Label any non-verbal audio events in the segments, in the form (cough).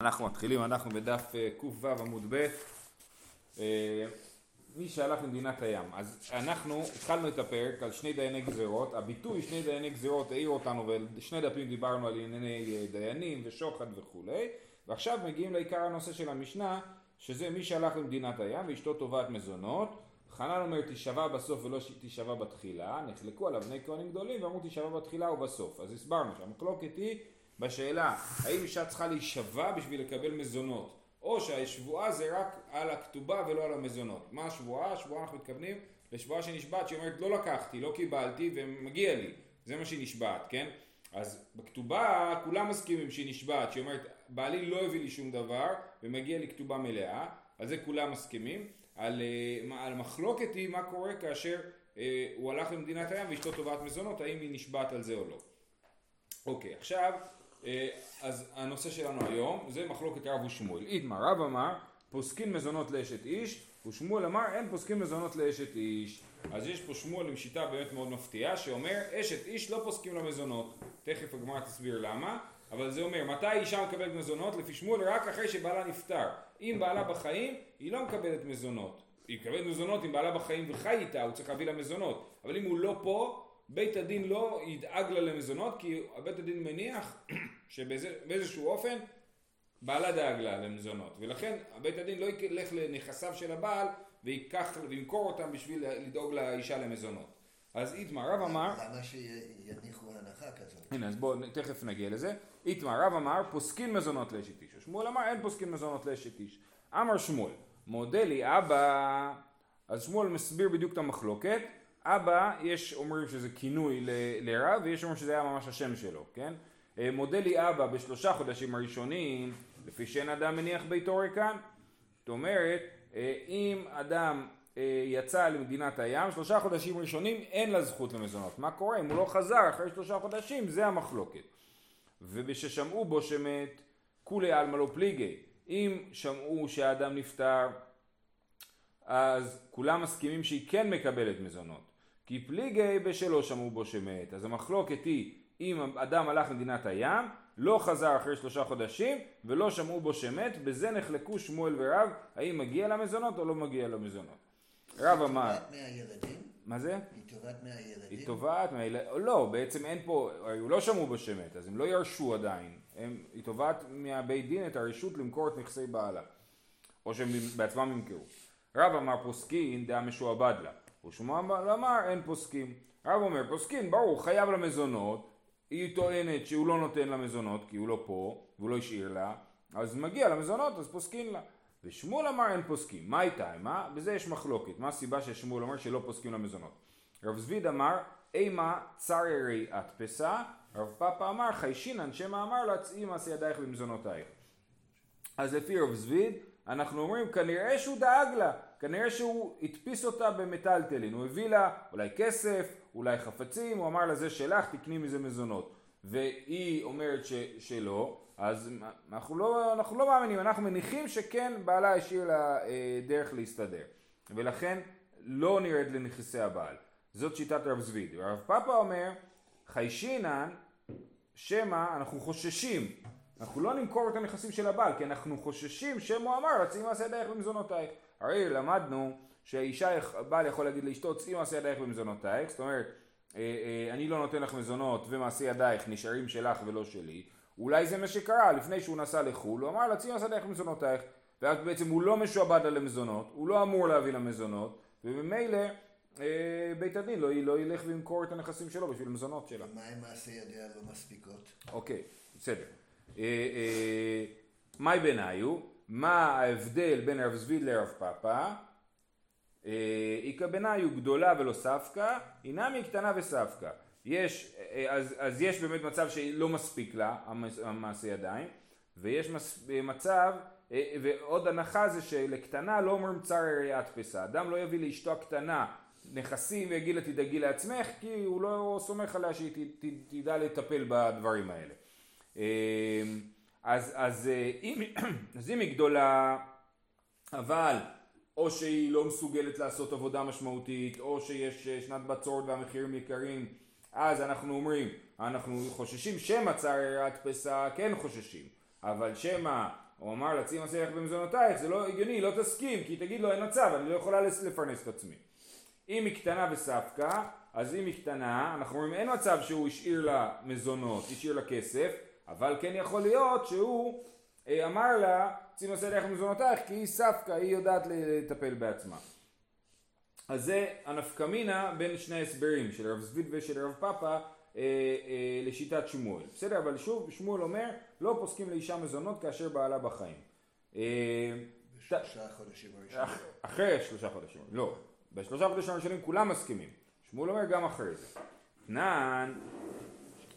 אנחנו מתחילים, אנחנו בדף אה, ק"ו עמוד ב' אה, מי שהלך למדינת הים. אז אנחנו התחלנו את הפרק על שני דייני גזירות הביטוי שני דייני גזירות העיר אותנו ושני דפים דיברנו על ענייני אה, דיינים ושוחד וכולי. ועכשיו מגיעים לעיקר הנושא של המשנה שזה מי שהלך למדינת הים ואשתו תובעת מזונות. חנן אומר תישבע בסוף ולא תישבע בתחילה. נחלקו עליו בני כהנים גדולים ואמרו תישבע בתחילה ובסוף. אז הסברנו שהמחלוקת היא בשאלה האם אישה צריכה להישבע בשביל לקבל מזונות או שהשבועה זה רק על הכתובה ולא על המזונות. מה השבועה? השבועה אנחנו מתכוונים לשבועה שנשבעת שאומרת לא לקחתי, לא קיבלתי ומגיע לי. זה מה שהיא נשבעת, כן? אז בכתובה כולם מסכימים שהיא נשבעת, שהיא אומרת בעלי לא הביא לי שום דבר ומגיע לי כתובה מלאה, על זה כולם מסכימים. על, אה, על מחלוקת היא מה קורה כאשר אה, הוא הלך למדינת הים ואשתו תובעת מזונות, האם היא נשבעת על זה או לא. אוקיי, עכשיו אז הנושא שלנו היום זה מחלוקת רב ושמואל. איתמר רב אמר פוסקין מזונות לאשת איש ושמואל אמר אין פוסקין מזונות לאשת איש. אז יש פה שמואל עם שיטה באמת מאוד מפתיעה שאומר אשת איש לא פוסקים לה מזונות. תכף הגמרא תסביר למה. אבל זה אומר מתי אישה מקבלת מזונות לפי שמואל רק אחרי שבעלה נפטר. אם בעלה בחיים היא לא מקבלת מזונות. היא מקבלת מזונות אם בעלה בחיים וחי איתה הוא צריך להביא לה מזונות. אבל אם הוא לא פה בית הדין לא ידאג לה למזונות כי בית הדין מניח (clears throat) שבאיזשהו אופן בעלה דאג לה למזונות. ולכן בית הדין לא ילך לנכסיו של הבעל ויקח וימכור אותם בשביל לדאוג לאישה למזונות. אז איתמר רב אמר למה שיניחו הנחה כזאת? הנה אז בואו תכף נגיע לזה. איתמר רב אמר פוסקין מזונות לאשת איש. שמואל אמר אין פוסקין מזונות לאשת איש. אמר שמואל מודה לי אבא. אז שמואל מסביר בדיוק את המחלוקת אבא, יש אומרים שזה כינוי לרב ויש אומרים שזה היה ממש השם שלו, כן? אה, מודה לי אבא בשלושה חודשים הראשונים, לפי שאין אדם מניח ביתו ריקן. זאת אומרת, אה, אם אדם אה, יצא למדינת הים, שלושה חודשים ראשונים אין לה זכות למזונות. מה קורה? אם הוא לא חזר אחרי שלושה חודשים, זה המחלוקת. ובששמעו בו שמת, כולי עלמא לא פליגי. אם שמעו שהאדם נפטר, אז כולם מסכימים שהיא כן מקבלת מזונות. כי פליגי בשלא שמעו בו שמת. אז המחלוקת היא אם אדם הלך למדינת הים, לא חזר אחרי שלושה חודשים ולא שמעו בו שמת, בזה נחלקו שמואל ורב האם מגיע למזונות או לא מגיע למזונות. רב אמר... מהילדים? מה זה? היא תובעת מהילדים? היא תובעת מהילדים? לא, בעצם אין פה, היו לא שמעו בו שמת, אז הם לא ירשו עדיין. הם, היא תובעת מהבית דין את הרשות למכור את נכסי בעלה. או שהם בעצמם ימכרו. רב אמר פוסקין דעה משועבד לה. ושמואל אמר אין פוסקים. רב אומר פוסקים ברור חייב למזונות. היא טוענת שהוא לא נותן לה מזונות כי הוא לא פה והוא לא השאיר לה. אז מגיע למזונות אז פוסקים לה. ושמואל אמר אין פוסקים. מה איתה? מה? בזה יש מחלוקת. מה הסיבה ששמואל אומר שלא פוסקים למזונות? רב זביד אמר אימה צררי הדפסה רב פאפה אמר חיישינן שמא אמר לה צאי מעשי ידייך במזונותייך. אז לפי רב זביד אנחנו אומרים כנראה שהוא דאג לה, כנראה שהוא הדפיס אותה במטלטלין, הוא הביא לה אולי כסף, אולי חפצים, הוא אמר לה זה שלך תקני מזה מזונות. והיא אומרת ש, שלא, אז אנחנו לא, אנחנו לא מאמינים, אנחנו מניחים שכן בעלה השאיר לה אה, דרך להסתדר. ולכן לא נרד לנכסי הבעל, זאת שיטת רב זביד. רב פאפה אומר חיישינן שמא אנחנו חוששים אנחנו לא נמכור את הנכסים של הבעל, כי אנחנו חוששים שמא אמר, צאי מעשה ידייך במזונותייך. הרי למדנו שהאישה, הבעל יכול להגיד לאשתו, צאי מעשה ידייך במזונותייך, זאת אומרת, אה, אה, אני לא נותן לך מזונות ומעשה ידייך נשארים שלך ולא שלי. אולי זה מה שקרה, לפני שהוא נסע לחו"ל, הוא אמר לה, צאי מעשה ידייך במזונותייך. ואז בעצם הוא לא משועבד על המזונות, הוא לא אמור להביא למזונות, וממילא אה, בית הדין לא, לא ילך וימכור את הנכסים שלו בשביל מזונות שלה. ומה אם מעשה ידיה לא מספיקות? אוקיי, בסדר. מאי אה, ביניו, מה ההבדל בין רב זביד לרב פאפא? אה, איכא ביניו גדולה ולא ספקא, אינמי קטנה וספקא. יש, אה, אז, אז יש באמת מצב שלא מספיק לה המעשה ידיים, ויש מצב, ועוד הנחה זה שלקטנה לא אומרים צר ראיית פסה. אדם לא יביא לאשתו הקטנה נכסים ויגיד לה תדאגי לעצמך, כי הוא לא סומך עליה שהיא תדע לטפל בדברים האלה. אמ, אז, אז, אה, אם, (clears throat) אז אם היא גדולה, אבל או שהיא לא מסוגלת לעשות עבודה משמעותית, או שיש אה, שנת בצורת והמחירים יקרים, אז אנחנו אומרים, אנחנו חוששים שמא צער הדפסה, כן חוששים, אבל שמא הוא אמר לה צי מסך במזונותייך, זה לא הגיוני, לא תסכים, כי תגיד לו אין מצב, אני לא יכולה לפרנס את עצמי. אם היא קטנה וספקה, אז אם היא קטנה, אנחנו רואים אין מצב שהוא השאיר לה מזונות, השאיר לה כסף, אבל כן יכול להיות שהוא אה, אמר לה, צי מסך במזונותייך, כי היא ספקה, היא יודעת לטפל בעצמה. אז זה הנפקמינה בין שני ההסברים של רב זביד ושל רב פאפה אה, אה, לשיטת שמואל. בסדר, אבל שוב, שמואל אומר, לא פוסקים לאישה מזונות כאשר בעלה בחיים. אה, בשלושה חודשים הראשונים. אח, אחרי שלושה חודשים, לא. בשלושה חודשים הראשונים כולם מסכימים. שמואל אומר גם אחרי זה. תנן,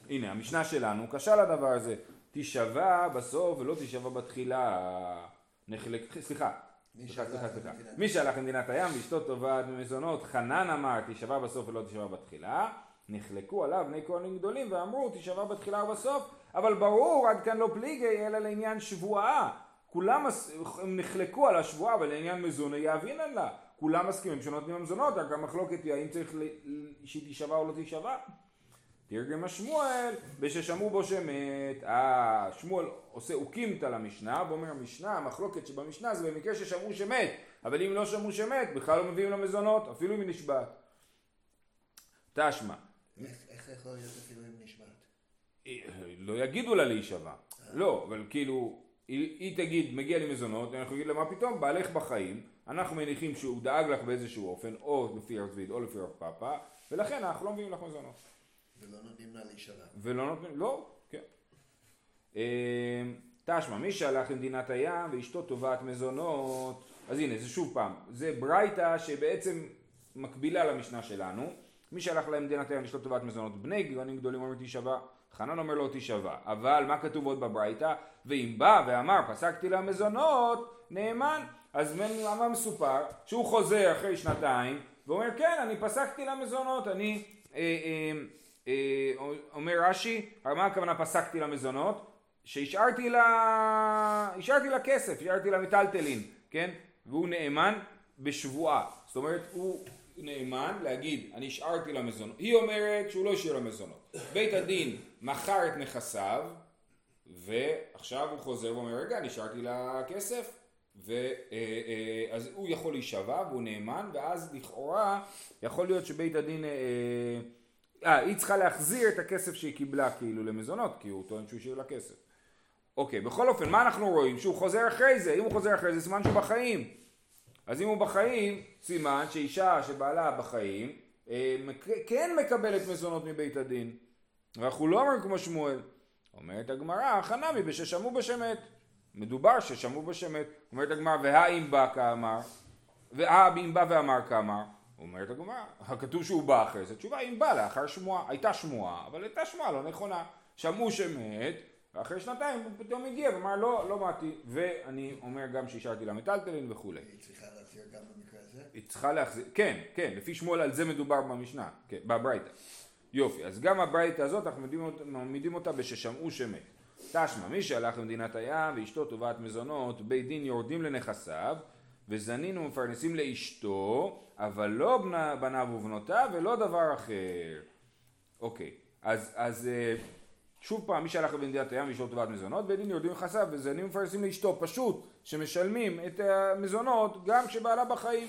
הנה המשנה שלנו, קשה לדבר הזה. תישבע בסוף ולא תישבע בתחילה. נחלק, סליחה, סליחה, סליחה, סליחה. מי שהלך למדינת הים ואשתו תובעת במזונות, חנן אמר תישבע בסוף ולא תישבע בתחילה, נחלקו עליו בני כהנים גדולים ואמרו תישבע בתחילה ובסוף, אבל ברור עד כאן לא פליגי אלא לעניין שבועה. כולם הם נחלקו על השבועה ולעניין מזוני יאבינן לה. כולם מסכימים שנותנים המזונות, רק המחלוקת היא האם צריך שהיא תישבע או לא תישבע. תרגם השמואל בששמעו בו שמת. אה, שמואל עושה אוקימתא למשנה, ואומר המשנה, המחלוקת שבמשנה זה במקרה ששמעו שמת, אבל אם לא שמעו שמת, בכלל לא מביאים לו מזונות, אפילו אם היא נשבעת. תשמע, איך יכול להיות אפילו אם נשמעת? לא יגידו לה להישבע. לא, אבל כאילו, היא, תגיד, מגיע לי מזונות, אנחנו נגיד לה, מה פתאום, בעלך בחיים, אנחנו מניחים שהוא דאג לך באיזשהו אופן, או לפי רב צביד או לפי רב פאפה, ולכן אנחנו לא מביאים לך מזונות. ולא נותנים לה להישבע. ולא נותנים, לא, כן. אה, תשמע, מי שהלך למדינת הים ואשתו תובעת מזונות, אז הנה, זה שוב פעם, זה ברייתא שבעצם מקבילה למשנה שלנו. מי שהלך למדינת הים ואשתו תובעת מזונות, בני גרנים גדולים אומרים תישבע, חנן אומר לא תישבע. אבל מה כתוב עוד בברייתא? ואם בא ואמר פסקתי לה מזונות, נאמן. אז מה מסופר? שהוא חוזר אחרי שנתיים ואומר כן, אני פסקתי לה מזונות, אני... אה, אה, אומר רש"י, מה הכוונה פסקתי לה מזונות? שהשארתי לה, השארתי לה כסף, השארתי לה מיטלטלין, כן? והוא נאמן בשבועה. זאת אומרת, הוא נאמן להגיד, אני השארתי לה מזונות. היא אומרת שהוא לא השאיר לה מזונות. בית הדין מכר את נכסיו, ועכשיו הוא חוזר ואומר, רגע, אני השארתי לה כסף. ואז הוא יכול להישבע והוא נאמן, ואז לכאורה יכול להיות שבית הדין... אה, היא צריכה להחזיר את הכסף שהיא קיבלה כאילו למזונות, כי הוא טוען שהוא השאיר לה כסף. אוקיי, בכל אופן, מה אנחנו רואים? שהוא חוזר אחרי זה, אם הוא חוזר אחרי זה, סימן שהוא בחיים. אז אם הוא בחיים, סימן שאישה שבעלה בחיים, אה, מק- כן מקבלת מזונות מבית הדין. ואנחנו לא אומרים כמו שמואל. אומרת הגמרא, חנמי בששמעו בשמת. מדובר ששמעו בשמת. אומרת הגמרא, והאם בא כאמר, והאם בא ואמר כאמר. אומרת הגמרא, כתוב שהוא בא אחרי זה, תשובה אם בא לאחר שמועה, הייתה שמועה, אבל הייתה שמועה לא נכונה, שמעו שמת, ואחרי שנתיים הוא פתאום הגיע ואמר לא, לא באתי, ואני אומר גם שהשארתי לה מטלטלין וכולי. היא צריכה להחזיר גם במקרה הזה? היא צריכה להחזיר, כן, כן, לפי שמואל על זה מדובר במשנה, כן, בברייתא. יופי, אז גם הברייתא הזאת אנחנו מעמידים אותה בששמעו שמת. תשמע, מי שהלך למדינת הים ואשתו תובעת מזונות, בית דין יורדים לנכסיו, וזנין ומפרנסים לאשתו, אבל לא בנה- בניו ובנותיו ולא דבר אחר. אוקיי, אז, אז אה, שוב פעם, מי שהלך למדינת הים ואשתו תובעת מזונות, בית דין יורדים לנכסיו, וזנים ומפרנסים לאשתו, פשוט, שמשלמים את המזונות גם כשבעלה בחיים.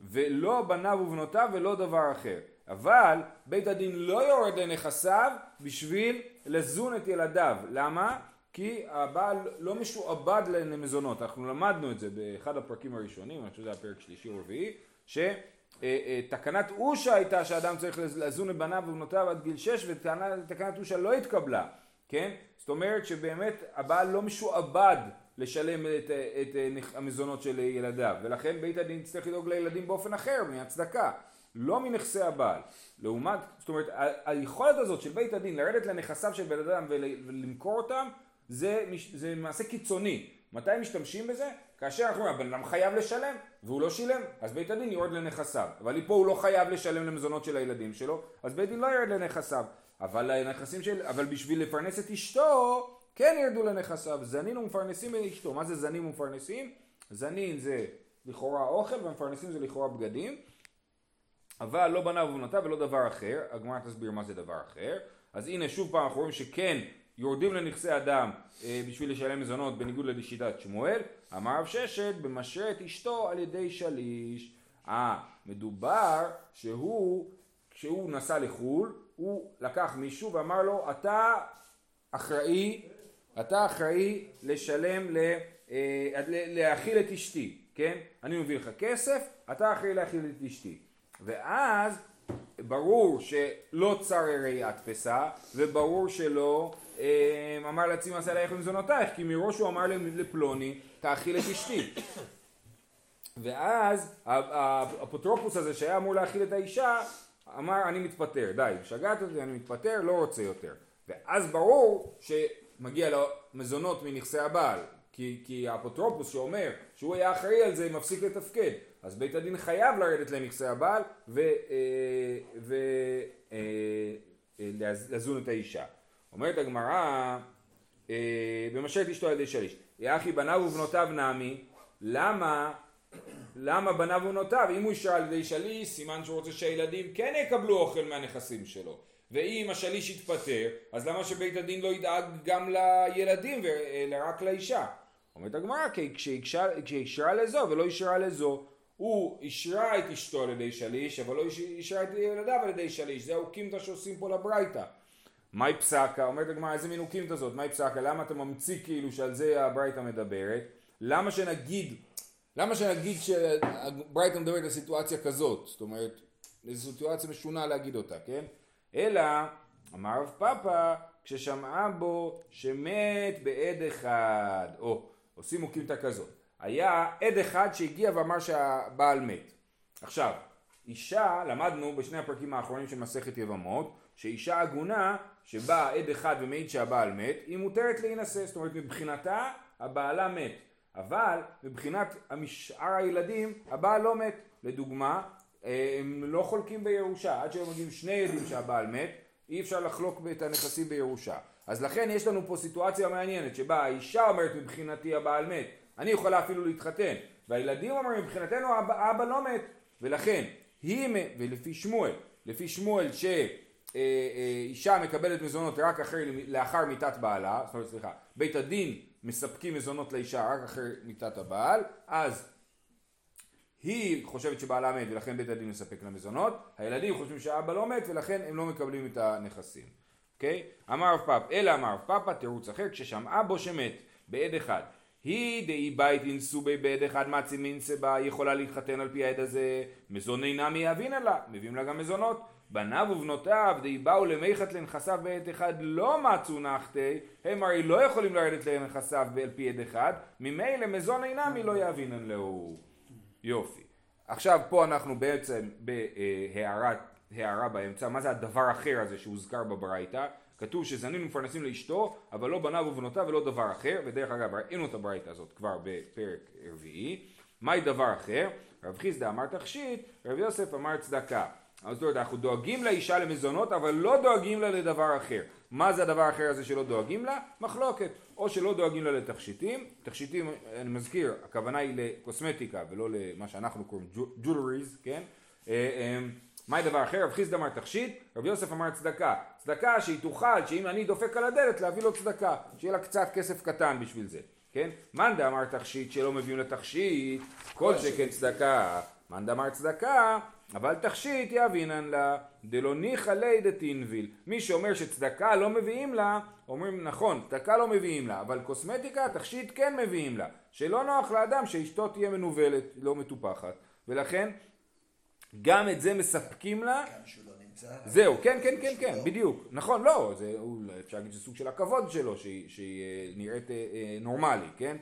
ולא בניו ובנותיו ולא דבר אחר. אבל בית הדין לא יורד לנכסיו בשביל לזון את ילדיו. למה? כי הבעל לא משועבד למזונות. אנחנו למדנו את זה באחד הפרקים הראשונים, אני חושב שזה הפרק שלישי או רביעי, שתקנת אושה הייתה שאדם צריך לזון את בניו ובנותיו עד גיל שש, ותקנת אושה לא התקבלה, כן? זאת אומרת שבאמת הבעל לא משועבד לשלם את, את, את המזונות של ילדיו, ולכן בית הדין יצטרך לדאוג לילדים באופן אחר, מהצדקה, לא מנכסי הבעל. לעומת, זאת אומרת, היכולת הזאת של בית הדין לרדת לנכסיו של בן אדם ול, ולמכור אותם, זה, זה מעשה קיצוני. מתי משתמשים בזה? כאשר אנחנו אומרים, הבן אדם חייב לשלם, והוא לא שילם, אז בית הדין יורד לנכסיו. אבל פה הוא לא חייב לשלם למזונות של הילדים שלו, אז בית דין לא ירד לנכסיו. אבל של, אבל בשביל לפרנס את אשתו, כן ירדו לנכסיו. זנין ומפרנסים את אשתו. מה זה זנין ומפרנסים? זנין זה לכאורה אוכל, ומפרנסים זה לכאורה בגדים. אבל לא בניו ובנותיו ולא דבר אחר, הגמרא תסביר מה זה דבר אחר. אז הנה שוב פעם אנחנו רואים שכן יורדים לנכסי אדם אה, בשביל לשלם מזונות בניגוד לשיטת שמואל, אמר רב ששת במשרה את אשתו על ידי שליש. אה, מדובר שהוא, כשהוא נסע לחו"ל, הוא לקח מישהו ואמר לו, אתה אחראי, אתה אחראי לשלם, ל, אה, להאכיל את אשתי, כן? אני מביא לך כסף, אתה אחראי להאכיל את אשתי. ואז ברור שלא צר ראיית פסה, וברור שלא אה, אמר לעצמי עשה עלייך למזונותייך, כי מראש הוא אמר לפלוני, תאכיל את אשתי. ואז האפוטרופוס הזה שהיה אמור להאכיל את האישה, אמר אני מתפטר, די, שגעת אותי, אני מתפטר, לא רוצה יותר. ואז ברור שמגיע לו מזונות מנכסי הבעל, כי, כי האפוטרופוס שאומר שהוא היה אחראי על זה מפסיק לתפקד. אז בית הדין חייב לרדת לנכסי הבעל ולזון אה, אה, את האישה. אומרת הגמרא, במשלת אשתו על ידי שליש, יחי בניו ובנותיו נמי, למה, למה בניו ובנותיו, אם הוא אישה על ידי שליש, סימן שהוא רוצה שהילדים כן יקבלו אוכל מהנכסים שלו. ואם השליש יתפטר, אז למה שבית הדין לא ידאג גם לילדים אלא רק לאישה? אומרת הגמרא, כי כשאישרה לזו ולא אישרה לזו, הוא אישרה את אשתו על ידי שליש, אבל לא אישרה את ילדיו על ידי שליש, זה האוקימתא שעושים פה לברייתא. מהי פסקה? אומרת הגמרא, איזה מין אוקימתא זאת? מהי פסקה? למה אתה ממציא כאילו שעל זה הברייתא מדברת? למה שנגיד, למה שנגיד שהברייתא מדברת על סיטואציה כזאת? זאת אומרת, זו סיטואציה משונה להגיד אותה, כן? אלא, אמר רב פאפא, כששמעה בו שמת בעד אחד, או עושים אוקימתא כזאת. היה עד אחד שהגיע ואמר שהבעל מת. עכשיו, אישה, למדנו בשני הפרקים האחרונים של מסכת יבמות, שאישה עגונה שבאה עד אחד ומעיד שהבעל מת, היא מותרת להינשא, זאת אומרת מבחינתה הבעלה מת, אבל מבחינת שאר הילדים הבעל לא מת. לדוגמה, הם לא חולקים בירושה, עד שהם מגיעים שני עדים שהבעל מת, אי אפשר לחלוק את הנכסים בירושה. אז לכן יש לנו פה סיטואציה מעניינת שבה האישה אומרת מבחינתי הבעל מת, אני יכולה אפילו להתחתן, והילדים אומרים מבחינתנו האבא לא מת, ולכן היא, ולפי שמואל, לפי שמואל שאישה מקבלת מזונות רק אחרי, לאחר מיתת בעלה, זאת אומרת סליחה, בית הדין מספקים מזונות לאישה רק אחרי מיתת הבעל, אז היא חושבת שבעלה מת ולכן בית הדין מספק לה מזונות, הילדים חושבים שהאבא לא מת ולכן הם לא מקבלים את הנכסים. אוקיי? אמר רב פאפ, אלא אמר רב פאפא תירוץ אחר כששמעה בו שמת בעד אחד היא דאי בית אינסו בעד אחד מצי מינצה בה יכולה להתחתן על פי העד הזה מזון אינם יאבינה לה מביאים לה גם מזונות בניו ובנותיו דאי באו למיכת לנכסיו בעד אחד לא מצאו נחתי הם הרי לא יכולים לרדת לנכסיו על פי עד אחד ממילא מזון אינם לא יאבינן לו יופי עכשיו פה אנחנו בעצם בהערה באמצע מה זה הדבר האחר הזה שהוזכר בברייתא כתוב שזנים מפרנסים לאשתו, אבל לא בניו ובנותיו ולא דבר אחר, ודרך אגב ראינו את הברייתא הזאת כבר בפרק רביעי. מהי דבר אחר? רב חיסדא אמר תכשיט, רב יוסף אמר צדקה. אז זאת אומרת, אנחנו דואגים לאישה למזונות, אבל לא דואגים לה לדבר אחר. מה זה הדבר האחר הזה שלא דואגים לה? מחלוקת. או שלא דואגים לה לתכשיטים, תכשיטים, אני מזכיר, הכוונה היא לקוסמטיקה ולא למה שאנחנו קוראים ג'ולריז, כן? אה, אה, מהי דבר אחר? רב חיסדא אמר תכשיט, רב יוסף אמר צדקה. צדקה שהיא תוכל, שאם אני דופק על הדלת להביא לו צדקה, שיהיה לה קצת כסף קטן בשביל זה, כן? מאן דאמר תכשיט שלא מביאים לתכשיט, כל שכן צדקה. מאן דאמר צדקה, אבל תכשיט יאבינן לה, דלא ניחא ליה דתינביל. מי שאומר שצדקה לא מביאים לה, אומרים נכון, צדקה לא מביאים לה, אבל קוסמטיקה, תכשיט כן מביאים לה. שלא נוח לאדם שאשתו תהיה מנוולת, לא מטופחת. ולכן גם את זה מספקים לה. זהו, כן, כן, כן, כן, בדיוק. נכון, לא, זה, אפשר להגיד שזה סוג של הכבוד שלו, שהיא, שהיא אה, נראית אה, אה, נורמלי, כן?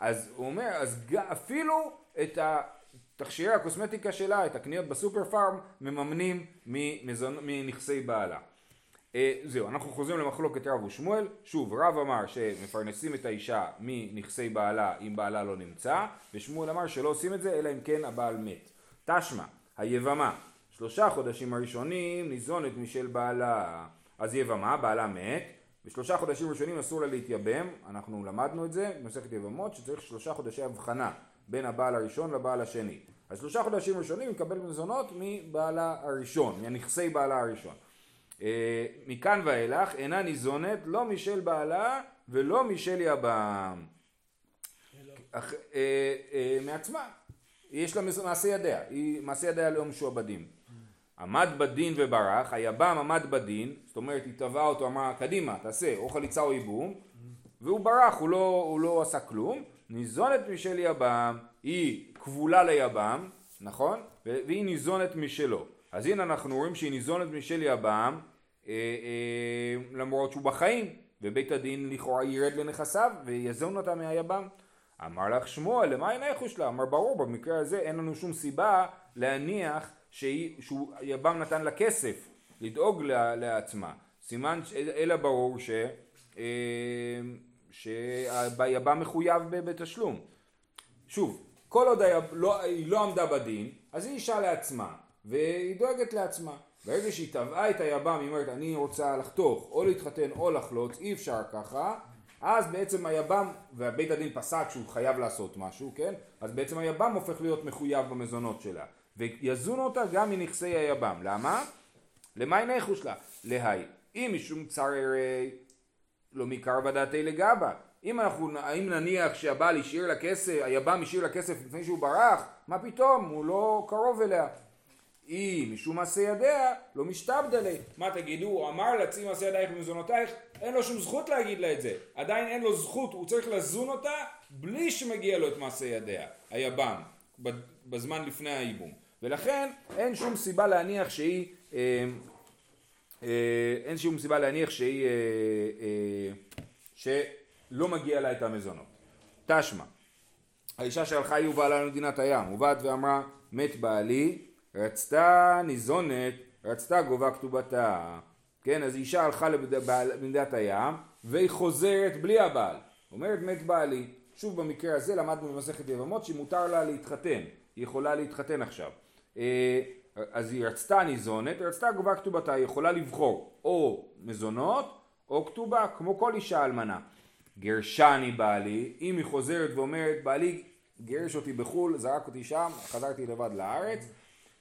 אז הוא אומר, אז אפילו את תכשירי הקוסמטיקה שלה, את הקניות בסופר פארם, מממנים ממזון, מנכסי בעלה. זהו, אנחנו חוזרים למחלוקת רב ושמואל, שוב, רב אמר שמפרנסים את האישה מנכסי בעלה אם בעלה לא נמצא, ושמואל אמר שלא עושים את זה אלא אם כן הבעל מת. תשמע, היבמה, שלושה חודשים הראשונים ניזונת משל בעלה. אז יבמה, בעלה מת, בשלושה חודשים ראשונים אסור לה להתייבם, אנחנו למדנו את זה במסכת יבמות, שצריך שלושה חודשי הבחנה בין הבעל הראשון לבעל השני. אז שלושה חודשים ראשונים היא מקבלת מזונות מבעלה הראשון, מנכסי בעלה הראשון. אה, מכאן ואילך אינה ניזונת לא משל בעלה ולא משל יבם. אח- אה, אה, מעצמה. יש לה מעשה ידיה, היא מעשה ידיה לא משועבדים. עמד בדין וברח, היבם עמד בדין, זאת אומרת היא תבעה אותו, אמרה קדימה תעשה או חליצה או ייבום, והוא ברח, הוא לא, הוא לא עשה כלום, ניזונת משל יבם, היא כבולה ליבם, נכון? והיא ניזונת משלו. אז הנה אנחנו רואים שהיא ניזונת משל יבם, אה, אה, למרות שהוא בחיים, ובית הדין לכאורה ירד לנכסיו ויזון אותה מהיבם. אמר לך שמואל, למה אין האיחוש לה? אמר ברור, במקרה הזה אין לנו שום סיבה להניח שהיא, שהוא יבם נתן לה כסף, לדאוג לה, לעצמה. סימן, אלא ברור ש... אה, שהיבם מחויב בתשלום. שוב, כל עוד היב, לא, היא לא עמדה בדין, אז היא אישה לעצמה, והיא דואגת לעצמה. ברגע שהיא תבעה את היבם, היא אומרת אני רוצה לחתוך, או להתחתן או לחלוץ, אי אפשר ככה, אז בעצם היבם, והבית הדין פסק שהוא חייב לעשות משהו, כן? אז בעצם היבם הופך להיות מחויב במזונות שלה. ויזון אותה גם מנכסי היבם. למה? למה נחוש לה? להי. אם משום צררי לא מקרא ודעתי לגבה. אם אנחנו, האם נניח שהבעל השאיר לה כסף, היבם השאיר לה כסף לפני שהוא ברח, מה פתאום, הוא לא קרוב אליה. אם משום מעשה ידיה, לא משתבדה לי. מה תגידו, הוא אמר לה צאי מעשה ידייך ומזונותייך, אין לו שום זכות להגיד לה את זה. עדיין אין לו זכות, הוא צריך לזון אותה בלי שמגיע לו את מעשה ידיה, היבם, בזמן לפני הייבום. ולכן אין שום סיבה להניח שהיא, אה, אין שום סיבה להניח שהיא, אה, אה, שלא מגיע לה את המזונות. תשמע, האישה שהלכה היא ובעלה למדינת הים, ובאת ואמרה מת בעלי, רצתה ניזונת, רצתה גובה כתובתה. כן, אז אישה הלכה למדינת הים, והיא חוזרת בלי הבעל. אומרת מת בעלי. שוב במקרה הזה למדנו במסכת יבמות שמותר לה להתחתן. היא יכולה להתחתן עכשיו. אז היא רצתה ניזונת, רצתה גובה כתובתה, היא יכולה לבחור או מזונות או כתובה, כמו כל אישה אלמנה. גרשני בעלי, אם היא חוזרת ואומרת בעלי גירש אותי בחו"ל, זרק אותי שם, חזרתי לבד לארץ,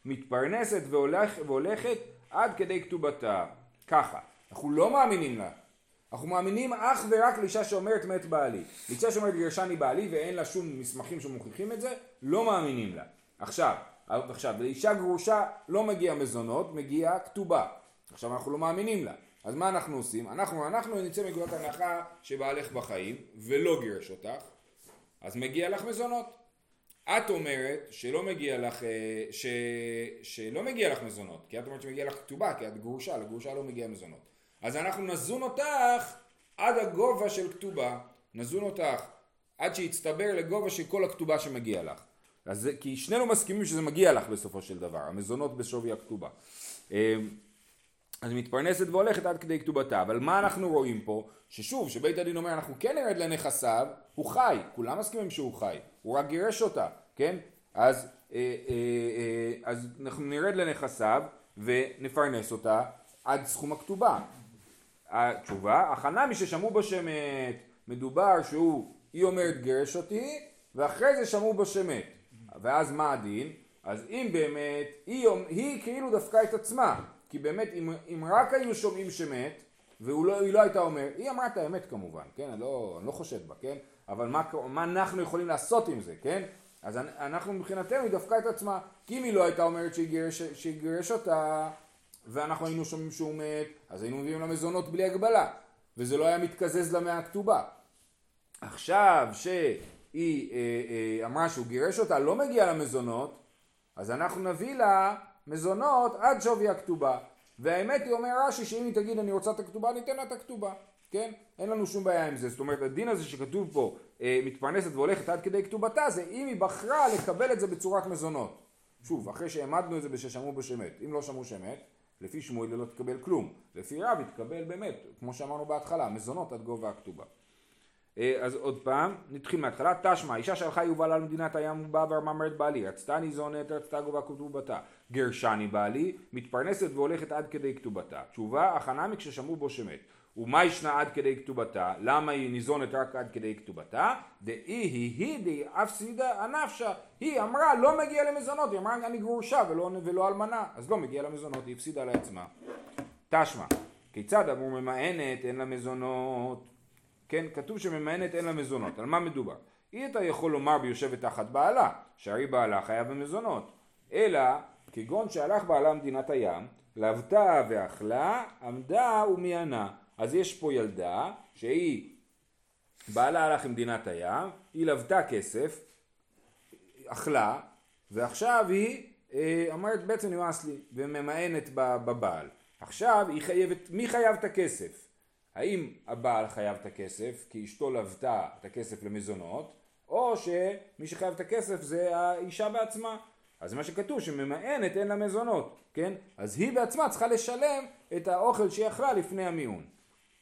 מתפרנסת והולך, והולכת עד כדי כתובתה. ככה, אנחנו לא מאמינים לה. אנחנו מאמינים אך ורק לאישה שאומרת מת בעלי. לאישה שאומרת גירשני בעלי ואין לה שום מסמכים שמוכיחים את זה, לא מאמינים לה. עכשיו, עכשיו, לאישה גרושה לא מגיע מזונות, מגיע כתובה. עכשיו אנחנו לא מאמינים לה. אז מה אנחנו עושים? אנחנו, אנחנו נצא מנקודת הנחה שבעלך בחיים ולא גירש אותך, אז מגיע לך מזונות. את אומרת שלא מגיע לך, אה, ש, שלא מגיע לך מזונות, כי את אומרת שמגיע לך כתובה, כי את גרושה, לגרושה לא מגיע מזונות. אז אנחנו נזון אותך עד הגובה של כתובה, נזון אותך עד שיצטבר לגובה של כל הכתובה שמגיע לך. אז זה, כי שנינו מסכימים שזה מגיע לך בסופו של דבר, המזונות בשווי הכתובה. אה, אז מתפרנסת והולכת עד כדי כתובתה, אבל מה אנחנו רואים פה? ששוב, שבית הדין אומר אנחנו כן נרד לנכסיו, הוא חי, כולם מסכימים שהוא חי, הוא רק גירש אותה, כן? אז, אה, אה, אה, אז אנחנו נרד לנכסיו ונפרנס אותה עד סכום הכתובה. התשובה, הכנה מי ששמעו בו שמת, מדובר שהוא, היא אומרת גרש אותי, ואחרי זה שמעו בו שמת. ואז מה הדין? אז אם באמת, היא, היא כאילו דפקה את עצמה, כי באמת אם, אם רק היו שומעים שמת, והיא לא, לא הייתה אומרת, היא אמרה את האמת כמובן, כן? אני לא, אני לא חושד בה, כן? אבל מה, מה אנחנו יכולים לעשות עם זה, כן? אז אנחנו מבחינתנו היא דפקה את עצמה, כי אם היא לא הייתה אומרת שהיא גירש, שהיא גירש אותה, ואנחנו היינו שומעים שהוא מת, אז היינו מביאים לה מזונות בלי הגבלה, וזה לא היה מתקזז לה מהכתובה. עכשיו שהיא אה, אה, אמרה שהוא גירש אותה, לא מגיע לה מזונות, אז אנחנו נביא לה מזונות עד שווי הכתובה. והאמת היא אומר רש"י שאם היא תגיד אני רוצה את הכתובה, ניתן לה את הכתובה, כן? אין לנו שום בעיה עם זה. זאת אומרת, הדין הזה שכתוב פה, אה, מתפרנסת והולכת עד כדי כתובתה, זה אם היא בחרה לקבל את זה בצורת מזונות. שוב, אחרי שהעמדנו את זה בששמעו בשמת. אם לא שמעו שמת, לפי שמואל לא תקבל כלום. לפי רב היא תקבל באמת, כמו שאמרנו בהתחלה, מזונות עד גובה הכתובה. אז עוד פעם, נתחיל מההתחלה, תשמע, אישה שהלכה יובלה למדינת הים ובאה ואמרה מרד בעלי, רצתה ניזונת, רצתה גובה כתובתה, גרשני בעלי, מתפרנסת והולכת עד כדי כתובתה. תשובה, הכנה מכששמעו בו שמת. ומה ישנה עד כדי כתובתה? למה היא ניזונת רק עד כדי כתובתה? דאי היא היא די אפסידה הנפשה. היא אמרה לא מגיע למזונות, היא אמרה אני גרושה ולא, ולא אלמנה, אז לא מגיע למזונות, היא הפסידה לעצמה. תשמע, כיצד אמרו ממאנת אין לה מזונות? כן, כתוב שממאנת אין לה מזונות, על מה מדובר? אי אתה יכול לומר ביושבת תחת בעלה, שהרי בעלה חייב במזונות, אלא כגון שהלך בעלה מדינת הים, לבתה ואכלה, עמדה ומיענה. אז יש פה ילדה שהיא, בעלה הלך למדינת הים, היא לבתה כסף, אכלה, ועכשיו היא אה, אומרת בעצם נמאס לי, וממאנת בבעל. עכשיו היא חייבת, מי חייב את הכסף? האם הבעל חייב את הכסף כי אשתו לוותה את הכסף למזונות, או שמי שחייב את הכסף זה האישה בעצמה. אז מה שכתוב שממאנת אין לה מזונות, כן? אז היא בעצמה צריכה לשלם את האוכל שהיא אכלה לפני המיון.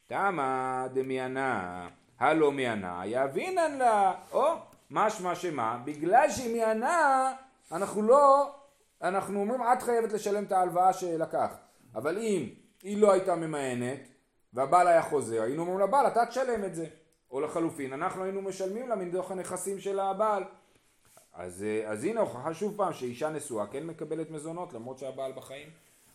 תמה דמיאנה, הלא מיאנה, יאבינן לה, או משמע שמה, בגלל שהיא מיאנה, אנחנו לא, אנחנו אומרים את חייבת לשלם את ההלוואה שלקחת, אבל אם היא לא הייתה ממאנת והבעל היה חוזר, היינו אומרים לבעל אתה תשלם את זה, או לחלופין אנחנו היינו משלמים לה מתוך הנכסים של הבעל. אז, אז הנה הוכחה שוב פעם שאישה נשואה כן מקבלת מזונות למרות שהבעל בחיים.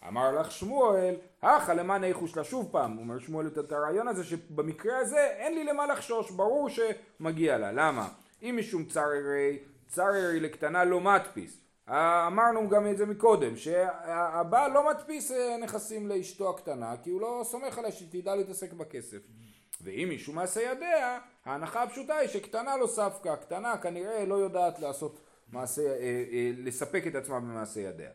אמר לך שמואל, הכה למען איכוש לה שוב פעם, אומר שמואל את הרעיון הזה שבמקרה הזה אין לי למה לחשוש, ברור שמגיע לה, למה? אם משום צררי, צררי לקטנה לא מדפיס, אמרנו גם את זה מקודם, שהבעל לא מדפיס אה, נכסים לאשתו הקטנה כי הוא לא סומך עליה שתדע להתעסק בכסף. ואם מישהו מעשה ידיה, ההנחה הפשוטה היא שקטנה לא ספקה, קטנה כנראה לא יודעת לעשות מעשה, אה, אה, לספק את עצמה במעשה ידיה.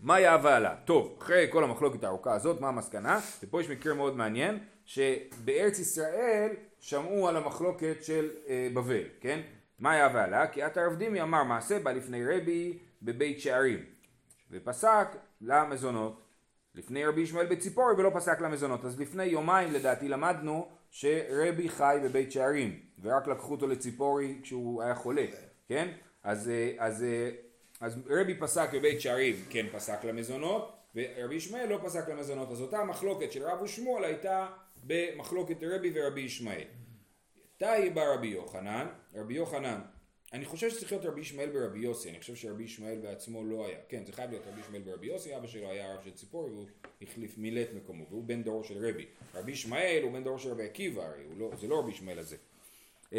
מה יאהבה לה? טוב, אחרי כל המחלוקת הארוכה הזאת, מה המסקנה? ופה יש מקרה מאוד מעניין, שבארץ ישראל שמעו על המחלוקת של אה, בבל, כן? מה יאהבה לה? כי עטר אבדימי אמר מעשה בא לפני רבי בבית שערים, ופסק למזונות לפני רבי ישמעאל בציפורי ולא פסק למזונות. אז לפני יומיים לדעתי למדנו שרבי חי בבית שערים, ורק לקחו אותו לציפורי כשהוא היה חולה, כן? אז, אה, אז, אה, אז רבי פסק בבית שערים, כן פסק למזונות, ורבי ישמעאל לא פסק למזונות. אז אותה מחלוקת של רב ושמואל הייתה במחלוקת רבי ורבי ישמעאל. תאי בא רבי יוחנן, רבי יוחנן אני חושב שצריך להיות רבי ישמעאל ברבי יוסי, אני חושב שרבי ישמעאל בעצמו לא היה, כן זה חייב להיות רבי ישמעאל ברבי יוסי, אבא שלו היה רב של ציפורי והוא החליף, מילא את מקומו, והוא בן דורו של רבי. רבי ישמעאל הוא בן דורו של רבי עקיבא, הרי לא, זה לא רבי ישמעאל הזה. אמ,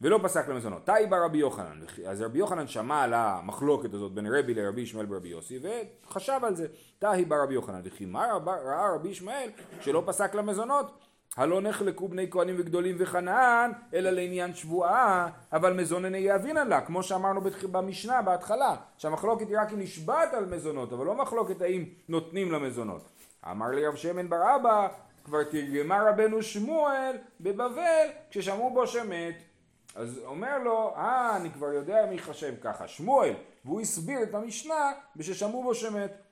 ולא פסק למזונות. תאי בא רבי יוחנן, אז רבי יוחנן שמע על המחלוקת הזאת בין רבי לרבי ישמעאל ברבי יוסי וחשב על זה. תאי בא רבי יוחנן, וכי מה ראה רבי ישמעאל שלא פסק למזונות? הלא נחלקו בני כהנים וגדולים וחנן, אלא לעניין שבועה, אבל מזונני יאבינן לה, כמו שאמרנו במשנה בהתחלה, שהמחלוקת היא רק אם נשבעת על מזונות, אבל לא מחלוקת האם נותנים למזונות. אמר לי רב שמן בר אבא, כבר תרגמה רבנו שמואל בבבל כששמעו בו שמת. אז אומר לו, אה, אני כבר יודע מי יחשב ככה, שמואל, והוא הסביר את המשנה בששמעו בו שמת.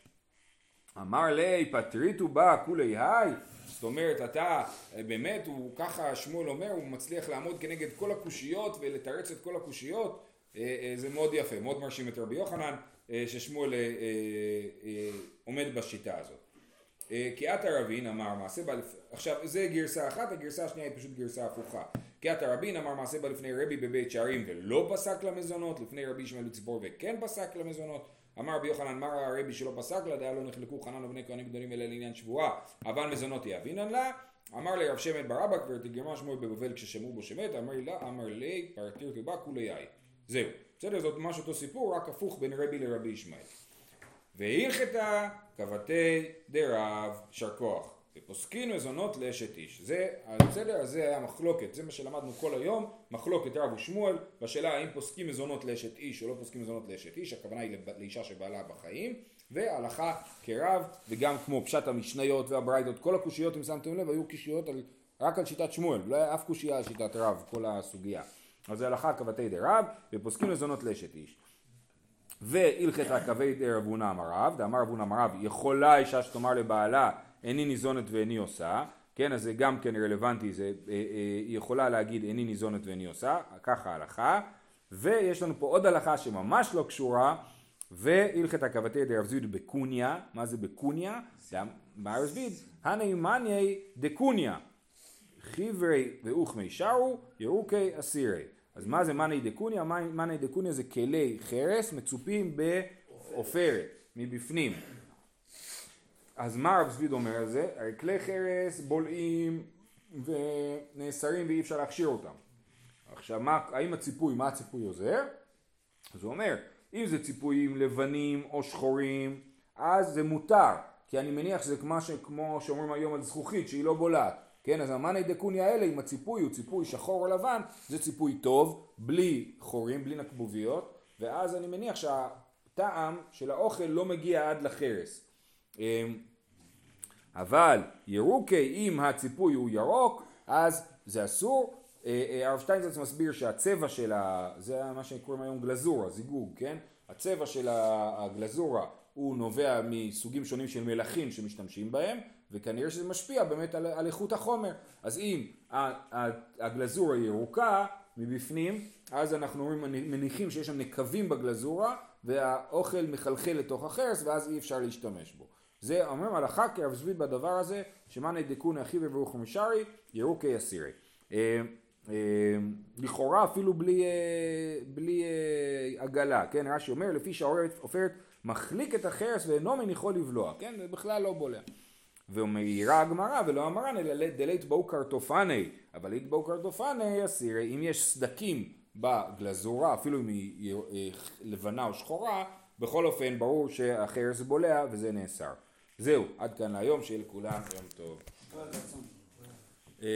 אמר לי, פטריתו בה כולי היי, זאת אומרת, אתה, באמת, הוא ככה, שמואל אומר, הוא מצליח לעמוד כנגד כל הקושיות ולתרץ את כל הקושיות, אה, אה, זה מאוד יפה, מאוד מרשים את רבי יוחנן, אה, ששמואל עומד בשיטה הזאת. כי עתה רבין אמר מעשה בה, עכשיו זה גרסה אחת, הגרסה השנייה היא פשוט גרסה הפוכה. כי עתה רבין אמר מעשה בה לפני רבי בבית שערים ולא פסק למזונות, לפני רבי ישמעאל בציפור וכן פסק למזונות. אמר רבי יוחנן מר הרבי שלא פסק לה, דעה לא נחלקו חנן ובני כהנים גדולים אלא לעניין שבועה, אבל מזונות יאבינן לה. אמר לי רב שמן ברבא כבר תגרמה שמואל בבבל כששמעו בו שמת, אמר לה, אמר לי פרטיר תיבה כולי יאי. זהו. בסדר, זאת ממש אותו סיפור, רק הפוך בין רבי לרבי ישמעאל. והלכתה כבתי דרב, יישר כוח. ופוסקין מזונות לאשת איש. זה, בסדר? זה היה מחלוקת, זה מה שלמדנו כל היום, מחלוקת רב ושמואל, בשאלה האם פוסקים מזונות לאשת איש או לא פוסקים מזונות לאשת איש, הכוונה היא לאישה שבעלה בחיים, והלכה כרב, וגם כמו פשט המשניות והברייתות, כל הקושיות, אם שמתם לב, היו קושיות על, רק על שיטת שמואל, לא היה אף קושייה על שיטת רב, כל הסוגיה. אז זה הלכה כבתי דרב, ופוסקים מזונות לאשת איש. והלכת כבתי דרבונה אמר רב, דאמר רבונה אמר רב, יכולה אישה שתאמר לבעלה איני ניזונת ואיני עושה, כן, אז זה גם כן רלוונטי, זה, אה, אה, היא יכולה להגיד איני ניזונת ואיני עושה, ככה ההלכה, ויש לנו פה עוד הלכה שממש לא קשורה, והלכת כבתי דרב זיד בקוניה, מה זה בקוניה? בארז ויד, הנאמניה דקוניה, חיברי ואוכמי שרו, ירוקי אסירי. אז מה זה מאני דקוניה? מאני דקוניה זה כלי חרס מצופים בעופרת, מבפנים. אז מה הרב צביד אומר על זה? הרי כלי חרס בולעים ונאסרים ואי אפשר להכשיר אותם. עכשיו, מה, האם הציפוי, מה הציפוי עוזר? אז הוא אומר, אם זה ציפויים לבנים או שחורים, אז זה מותר, כי אני מניח שזה כמו, ש... כמו שאומרים היום על זכוכית, שהיא לא בולעת. כן, אז המאני דקוניה האלה, אם הציפוי הוא ציפוי שחור או לבן, זה ציפוי טוב, בלי חורים, בלי נקבוביות, ואז אני מניח שהטעם של האוכל לא מגיע עד לחרס. אמ, אבל ירוקי, אם הציפוי הוא ירוק, אז זה אסור. אה, אה, הרב שטיינזרץ מסביר שהצבע של ה... זה מה שקוראים היום גלזורה, זיגוג, כן? הצבע של הגלזורה הוא נובע מסוגים שונים של מלחים שמשתמשים בהם, וכנראה שזה משפיע באמת על, על איכות החומר. אז אם הגלזורה ירוקה מבפנים, אז אנחנו מניחים שיש שם נקבים בגלזורה, והאוכל מחלחל לתוך החרס, ואז אי אפשר להשתמש בו. זה אומרים הלכה כרב זביד בדבר הזה, שמאנה דקון אחי וברוך ומשארי, ירוקי יסירי. אה, אה, לכאורה אפילו בלי, אה, בלי עגלה, כן, רש"י אומר לפי שהעופרת מחליק את החרס ואינו מניחו לבלוע, כן, זה בכלל לא בולע. ומעירה הגמרא ולא אמרן אלא דלית בואו קרטופני, אבל לית בואו קרטופני אסירי, אם יש סדקים בגלזורה, אפילו אם היא לבנה או שחורה, בכל אופן ברור שהחרס בולע וזה נאסר. זהו, עד כאן להיום, שיהיה לכולם יום טוב.